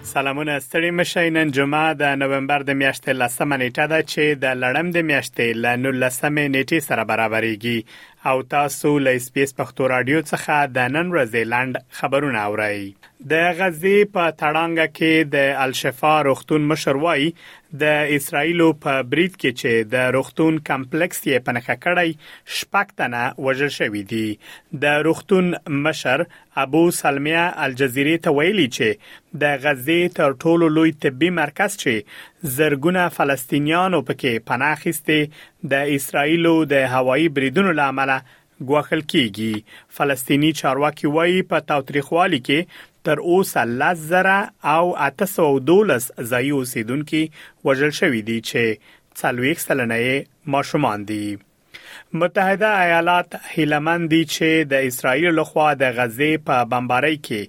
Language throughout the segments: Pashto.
سلامونه ستړي مشئ نن جمعه د نومبر د میاشتې لسمه نیټه ده چې د لړم د میاشتې له نولسمې نیټې سره برابرېږي او تاسو له اس پی اس پښتو رادیو څخه د نن ورځې لند خبرونه اورئ د غزې په تړانګه کې د الشفا روغتون مشر وایي د اسرایلو په برید کې چې د روغتون کمپلیکس یې پنخه کړی شپږ تنه وژل شوی دی د روغتون مشر ابو سلمیه الجزیرې ته ویلي چې د غزې تر ټولو لوی طبي مرکز چې زرګونه فلسطینیانو پکې پناه اخیستې د اسراییلو د هوایي بریدونو له امله ګواښل کیږي فلسطینی چارواکي وایي په تاوتریخوالي کې تر اوسه لس زره او 812 ځایي اوسیدونکي وژل شوي دي چې څلوېښت سلنه یې ماشومان دي متحده ایالات هیلمن دي چې د اسرایل لخوا د غزې په بمبارۍ کې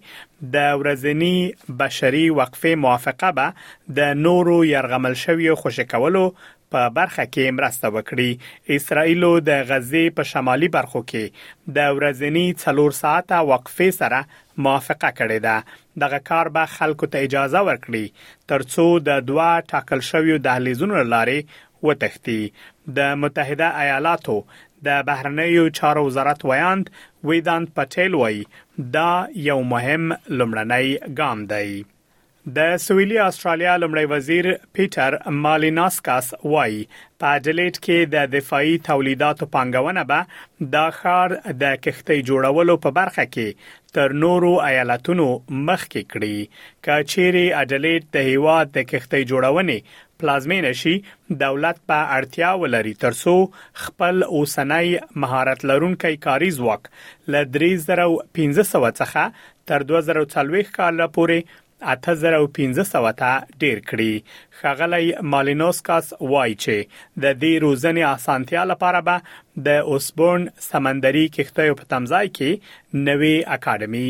د ورځنی بشري وقفې موافقه به د نورو يرغمل شویو خوشی کولو په برخه کې مرسته وکړي اسرائیل د غزې په شمالي برخو کې د ورځنی 4 ساعته وقفې سره موافقه کړې ده دغه کار به خلکو ته اجازه ورکړي ترڅو د دوا ټاکل شویو دهلیزونو لارې وتښتي د متحده ایالاتو د بهرنیو چارو وزارت ویاند ویدانت پټیل وایي دا یو مهم لومړنی ګام دی د سویلي استرالیا لومړی وزیر پیټر مالیناسکاس وایي په اډلیټ کې د دفاعي تولیداتو پانګونه به دا ښار د کښتۍ جوړولو په برخه کې تر نورو ایالتونو مخکې کړي کچيري اډلیټ د هیواد د کښتۍ جوړونې پلازمېنه شي، دولت به اړتیا ولري ترڅو خپل اوسنی مهارت لرونکی کاري ځواک له درې زره او پنځه سوه څخه تر دوه زره او څلوېښت کال پورې اته زره او پنځه سوه ته ډېر کړي. ښاغلی مالینوسکاس وايي چې د دې روزنې اسانتیا لپاره به د اوسبورن سمندري کښتیو په تمځای کې نوې اکاډمي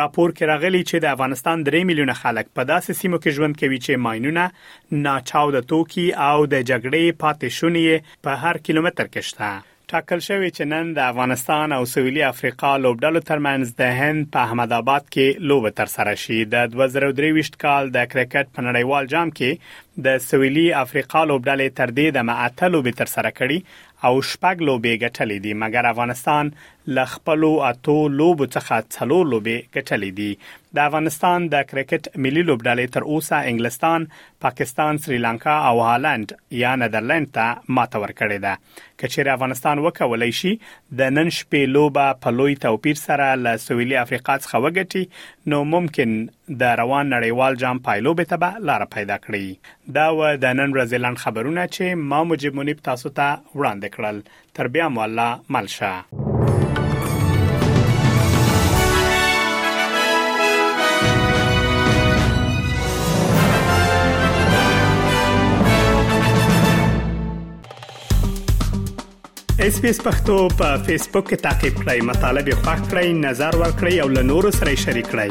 راپور کې راغلي چې د افغانستان درې میلیونه خلک په داسې سیمو کې ژوند کوي چې ماینونه، ناچاوده توکي او د جګړې پاتې شونې په هر کیلومتر کې شته. ټاکل شوې چې نن د افغانستان او سویلي افریقا لوبډلو ترمنځ د هند په احمد آباد کې لوبه تر سره شي د 2023 کال د کرکټ په نړیوال جام کې د سویلي افریقا لوبډلې تر دې دمه اته لوبې تر سره کړي او شپږ لوبې ګټلې دي مګر افغانستان له خپلو اتو لوبو څخه څلور لوبې ګټلې دي. د افغانستان د کرکټ ملي لوبډلې تر اوسه انګلستان، پاکستان، سریلانکا او هالنډ یا نېدرلنډ ته ماته ورکړې ده. که چېرې افغانستان وکولای شي د نن شپې لوبه په لوی توپیر سره له سویلي افریقا څخه وګټي نو ممکن د روان نړیوال جام پایلوبې ته به لاره پیدا کړي. دا وه د نن ورځې لنډ خبرونه چې ما مجیب منیب تاسو ته وړاندې کړل. تر بیا مو الله مل شه. اس پی اس پختو په فیسبوک کې تا کې پلی مطلب یو فاک کړئ نظر ور کړئ او له نورو سره شریک کړئ